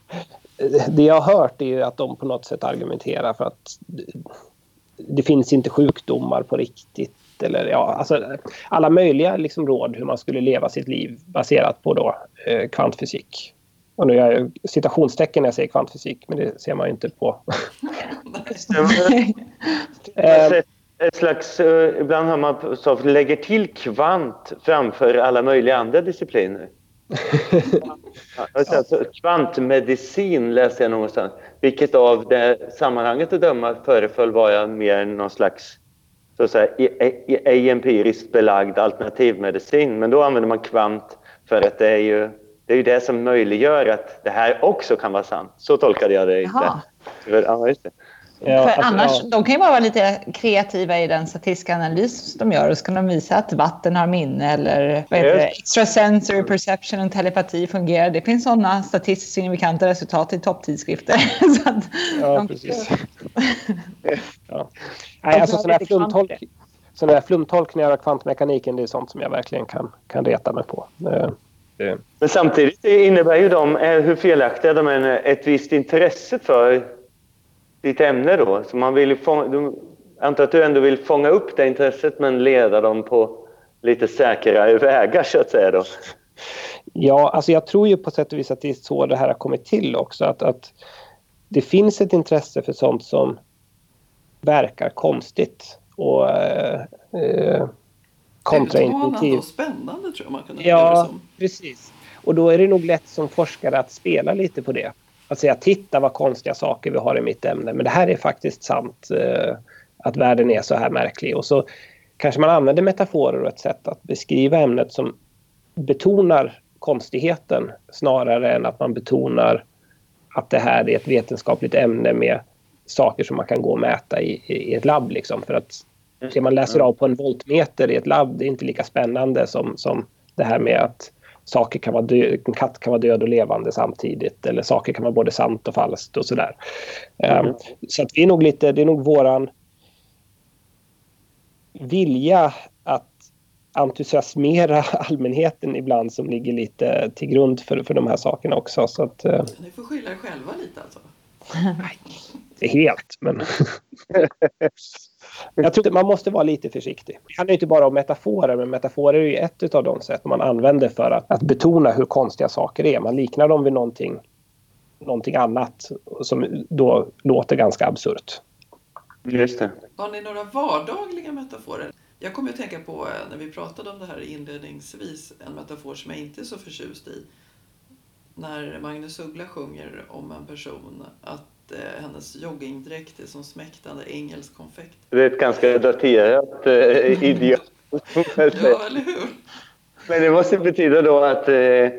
det jag har hört är ju att de på något sätt argumenterar för att det finns inte sjukdomar på riktigt. Eller, ja, alltså, alla möjliga liksom, råd hur man skulle leva sitt liv baserat på då, eh, kvantfysik. Och nu gör jag citationstecken när jag säger kvantfysik, men det ser man ju inte på. ett, slags, uh, ibland har man så lägger till kvant framför alla möjliga andra discipliner. alltså, kvantmedicin läste jag någonstans, vilket av det sammanhanget att döma föreföll vara mer någon slags så att säga, ej empiriskt belagd alternativmedicin. Men då använder man kvant för att det är ju det, är ju det som möjliggör att det här också kan vara sant. Så tolkade jag det. Inte. Ja, just det. Ja, För alltså, annars, ja. De kan ju bara vara lite kreativa i den statistiska analys de gör och så kan de visa att vatten har minne eller vad heter det, extrasensory perception och telepati fungerar. Det finns sådana statistiskt signifikanta resultat i topptidskrifter. ja, de... precis. ja. Nej, alltså sådana här, flumtolk, sådana här flumtolkningar av kvantmekaniken det är sånt som jag verkligen kan, kan reta mig på. Men samtidigt innebär ju de, eh, hur felaktiga de är, ett visst intresse för ditt ämne då. Så man vill fånga, du, antar att du ändå vill fånga upp det intresset men leda dem på lite säkrare vägar så att säga då. Ja, alltså jag tror ju på sätt och vis att det är så det här har kommit till också. Att, att det finns ett intresse för sånt som verkar konstigt och eh, eh kontraintuitivt. och spännande tror jag man kan Ja, det som. precis. Och då är det nog lätt som forskare att spela lite på det att säga titta vad konstiga saker vi har i mitt ämne. Men det här är faktiskt sant eh, att världen är så här märklig. Och så kanske man använder metaforer och ett sätt att beskriva ämnet som betonar konstigheten snarare än att man betonar att det här är ett vetenskapligt ämne med saker som man kan gå och mäta i, i ett labb. Liksom. För att det man läser av på en voltmeter i ett labb det är inte lika spännande som, som det här med att saker kan vara död, en katt kan vara död och levande samtidigt eller saker kan vara både sant och falskt och sådär. Mm. Um, så att vi är nog lite, det är nog våran vilja att entusiasmera allmänheten ibland som ligger lite till grund för, för de här sakerna också. Så att, uh, Ni får skylla er själva lite alltså? Nej, inte helt men Jag tror att man måste vara lite försiktig. Det handlar inte bara om metaforer, men metaforer är ju ett av de sätt man använder för att, att betona hur konstiga saker är. Man liknar dem vid någonting, någonting annat som då låter ganska absurt. Just det. Har ni några vardagliga metaforer? Jag kommer att tänka på eh, när vi pratade om det här inledningsvis, en metafor som jag inte är så förtjust i. När Magnus Uggla sjunger om en person, att eh, hennes joggingdräkt är som smäktande engelsk konfekt. Det är ett ganska daterat eh, ideal. ja, eller hur? Men det måste betyda då att, eh,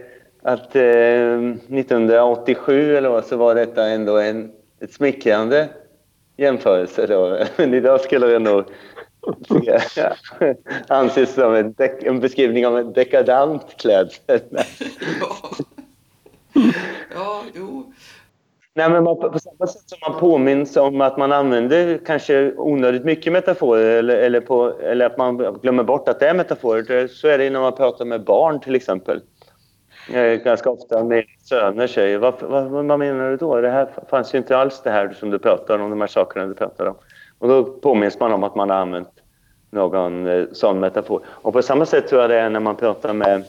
att eh, 1987 eller vad så var detta ändå en ett smickrande jämförelse då. Men idag skulle det nog anses som en, en beskrivning av en dekadant klädsel. ja. ja, jo. Nej, men man, på samma sätt som man påminns om att man använder kanske onödigt mycket metaforer eller, eller, på, eller att man glömmer bort att det är metaforer. Så är det när man pratar med barn till exempel. Eh, ganska ofta med söner säger vad, vad, vad menar du då? Det här fanns ju inte alls det här som du pratar om, de här sakerna du pratar om. Och då påminns man om att man har använt någon eh, sån metafor. Och på samma sätt tror jag det är när man pratar med,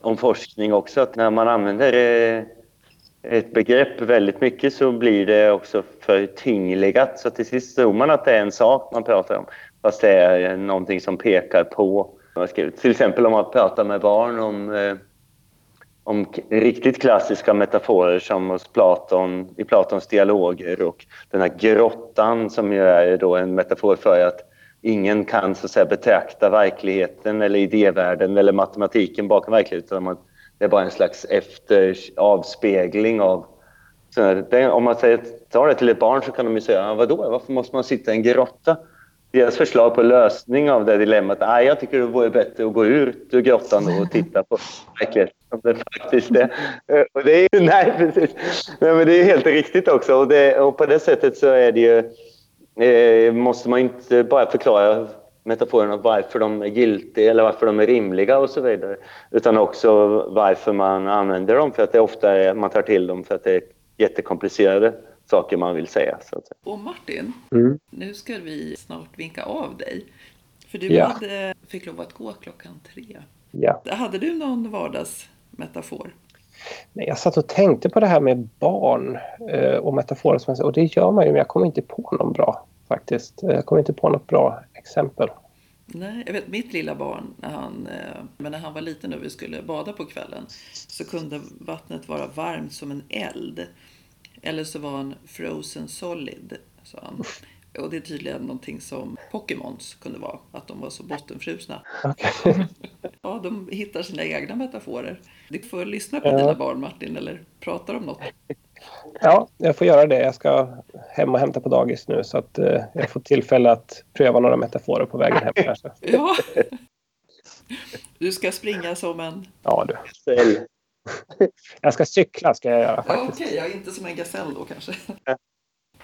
om forskning också, att när man använder eh, ett begrepp väldigt mycket så blir det också förtyngligat. Så till sist tror man att det är en sak man pratar om. Fast det är någonting som pekar på. Till exempel om man pratar med barn om, eh, om riktigt klassiska metaforer som hos Platon, i Platons dialoger och den här grottan som ju är då en metafor för att ingen kan så att säga, betrakta verkligheten eller idévärlden eller matematiken bakom verkligheten. Man det är bara en slags efter avspegling av... Det, om man säger, tar det till ett barn så kan de ju säga, ah, vadå, varför måste man sitta i en grotta? Deras förslag på lösning av det dilemmat, ah, jag tycker det vore bättre att gå ut ur grottan och titta på verkligheten som det faktiskt är. Eh, och det är ju, nej, precis. Nej, men det är helt riktigt också. Och, det, och på det sättet så är det ju, eh, måste man inte bara förklara metaforerna varför de är giltiga eller varför de är rimliga och så vidare. Utan också varför man använder dem, för att det ofta är, man tar till dem för att det jättekomplicerade saker man vill säga. Så att säga. Och Martin, Mm. nu ska vi snart vinka av dig. För du Ja. hade, fick lov att gå klockan tre. Ja. Hade du någon vardagsmetafor? Nej, jag satt och tänkte på det här med barn eh, och metaforer. som jag säger, Och det gör man ju, men jag kommer inte på någon bra faktiskt. Jag kommer inte på något bra exempel. Nej, jag vet mitt lilla barn, när han, eh, men när han var liten och vi skulle bada på kvällen så kunde vattnet vara varmt som en eld. Eller så var han frozen solid, sa han. Och det är tydligen någonting som Pokémons kunde vara, att de var så bottenfrusna. Okej. Ja, de hittar sina egna metaforer. Du får lyssna på Ja. dina barn Martin, eller pratar om något. Ja, jag får göra det. Jag ska hem och hämta på dagis nu så att eh, jag får tillfälle att pröva några metaforer på vägen hem kanske. Ja. Du ska springa som en... Ja du. Jag ska cykla ska jag göra Ja, faktiskt. Okej, jag är inte som en gasell då kanske.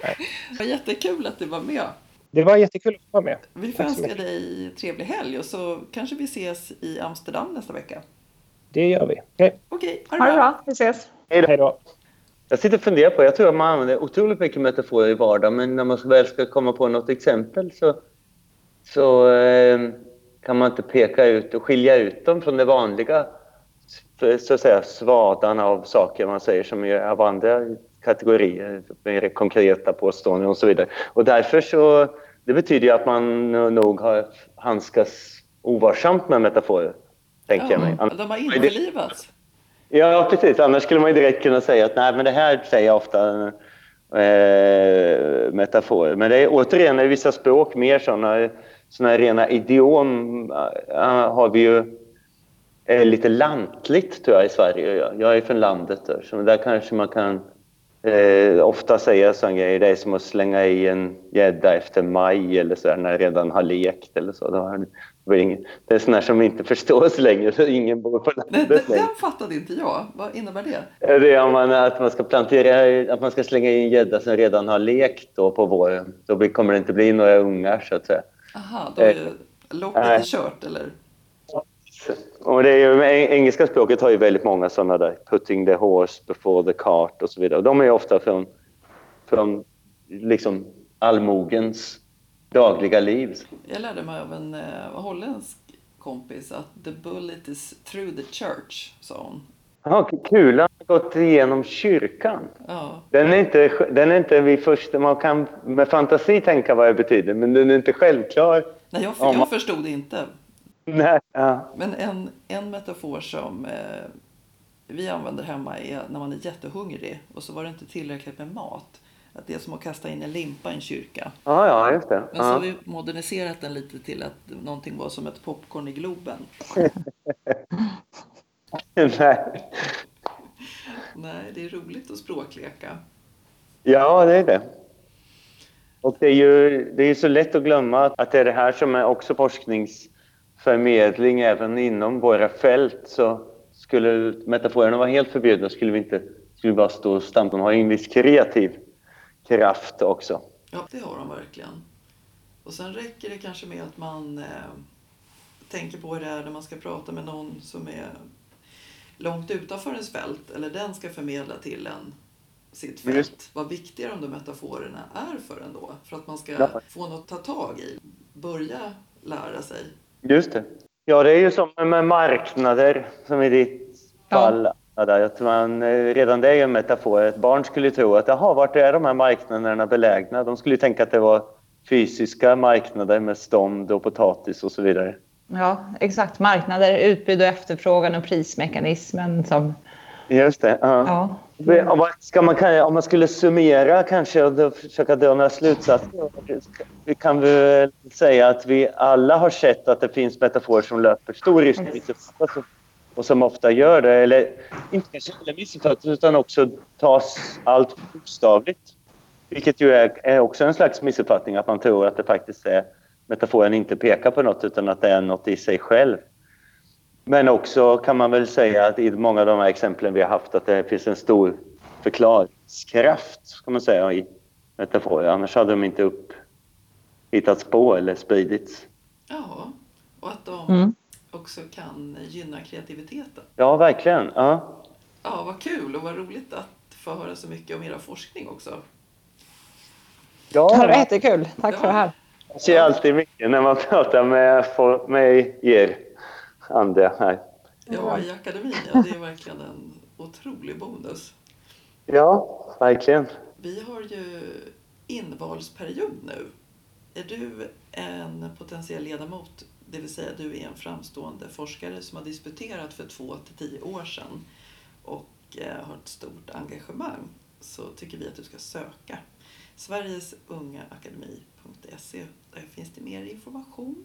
Nej. Det var jättekul att du var med. Det var jättekul att vara med. Vi får önska dig trevlig helg och så kanske vi ses i Amsterdam nästa vecka. Det gör vi. Okej, Okej, Ha det bra, vi ses. hej då. Jag sitter och funderar på, jag tror att man använder otroligt mycket metaforer i vardagen men när man väl ska komma på något exempel så, så eh, kan man inte peka ut och skilja ut dem från det vanliga så att säga, svadan av saker man säger som är av andra kategorier, mer konkreta påståenden och så vidare. Och därför så, det betyder ju att man nog har handskats ovarsamt med metaforer, tänker jag mig. Ja, de har införlivats. Ja, precis. Annars skulle man ju direkt kunna säga att nej, men det här säger jag ofta eh, metaforer. Men det är återigen i vissa språk mer sådana såna rena idiom eh, har vi ju eh, lite lantligt tror jag i Sverige. Jag, jag är från landet där, så där kanske man kan eh, ofta säga sådana grejer. Det är som att slänga i en gädda efter maj eller så där, när den redan har lekt eller så. Det, är sådana som inte förstås längre, så ingen bor på landet den, den fattade inte jag. Vad innebär det? Det är om man, att man ska plantera, att man ska slänga in gädda som redan har lekt då på våren. Då blir, kommer det inte bli några ungar så att säga. Aha, då är Eh, loppet nej. är kört eller? Och det är ju, eng- engelska språket har ju väldigt många sådana där. Putting the horse before the cart och så vidare. Och de är ofta från, från liksom allmogens dagliga liv. Jag lärde mig av en eh, holländsk kompis att the bullet is through the church, sa hon. Jaha, kulan har gått igenom kyrkan. Ja, Den är inte, den är inte vid första... Man kan med fantasi tänka vad det betyder, men den är inte självklar. Nej, jag, Ja, man- jag förstod inte. Nej. Ja. Men en, en metafor som eh, vi använder hemma är när man är jättehungrig och så var det inte tillräckligt med mat. Att det är som att kasta in en limpa i en kyrka. Ja, ja, just det. Men så har vi moderniserat den lite till att någonting var som ett popcorn i Globen. Nej. Nej, det är roligt att språkleka. Ja, det är det. Och det är ju det är så lätt att glömma att- det är det här som är också forskningsförmedling även inom våra fält. Så skulle metaforerna vara helt förbjudna skulle vi inte skulle vi bara stå och stampa. De har en viss kreativ kraft också. Ja, det har de verkligen. Och sen räcker det kanske med att man eh, tänker på hur det är när man ska prata med någon som är långt utanför ens fält eller den ska förmedla till en sitt fält. Just. Vad viktiga de där metaforerna är för en då. För att man ska Ja. få något att ta tag i. Börja lära sig. Just det. Ja, det är ju som med marknader, som i ditt Ja. Fall. Ada, Att man, eh, redan det är ju en metafor. Ett barn skulle tro att jaha, vart är de här marknaderna belägna? De skulle tänka att det var fysiska marknader med stånd och potatis och så vidare. Ja, exakt. Marknader, utbud och efterfrågan och prismekanismen som... Just det. Ja. Ja. Om, man, man, om man skulle summera kanske och försöka dra några slutsatser. Vi kan väl säga att vi alla har sett att det finns metaforer som löper stor risk att och- som ofta gör det. Eller inte kanske heller missuppfattas utan också tas allt bokstavligt. Vilket ju är, är också en slags missuppfattning att man tror att det faktiskt är metaforen inte pekar på något utan att det är något i sig själv. Men också kan man väl säga att i många av de här exemplen vi har haft att det finns en stor förklaringskraft ska man säga i metaforer. Annars hade de inte upp, hittats på eller spridits. Ja, och att de Mm. Också kan gynna kreativiteten. Ja, verkligen. Ja. Ja, vad kul och vad roligt att få höra så mycket om era forskning också. Ja, det var Ja, jättekul. Tack för det här. det ser alltid mycket när man pratar med, med er andra här. Ja, i akademin, ja, det är verkligen en otrolig bonus. Ja, verkligen. Vi har ju invalsperiod nu. Är du en potentiell ledamot, det vill säga du är en framstående forskare som har disputerat för två till tio år sedan och eh, har ett stort engagemang, så tycker vi att du ska söka. Sverigesungaakademi.se. Där finns det mer information.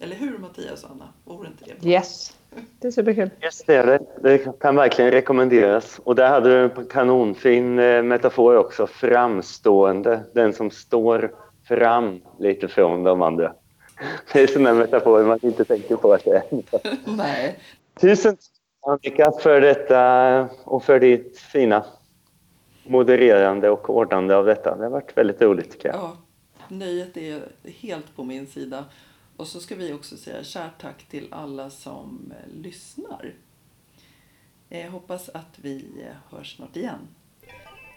Eller hur Mattias och Anna? Vore inte det bra? Yes. Det är superkul. Yes, det är det. Det kan verkligen rekommenderas. Och där hade du en kanonfin eh, metafor också. Framstående. Den som står fram lite från de andra. Det är sådana metaforer man inte tänker på att det är. Nej, Tusen tack Annika för detta och för ditt fina modererande och ordnande av detta. Det har varit väldigt roligt tycker jag. Ja, nöjet är helt på min sida. Och så ska vi också säga kärt tack till alla som eh, lyssnar. Jag hoppas att vi eh, hörs snart igen.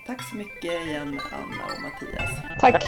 Tack så mycket igen Anna och Mattias. Tack.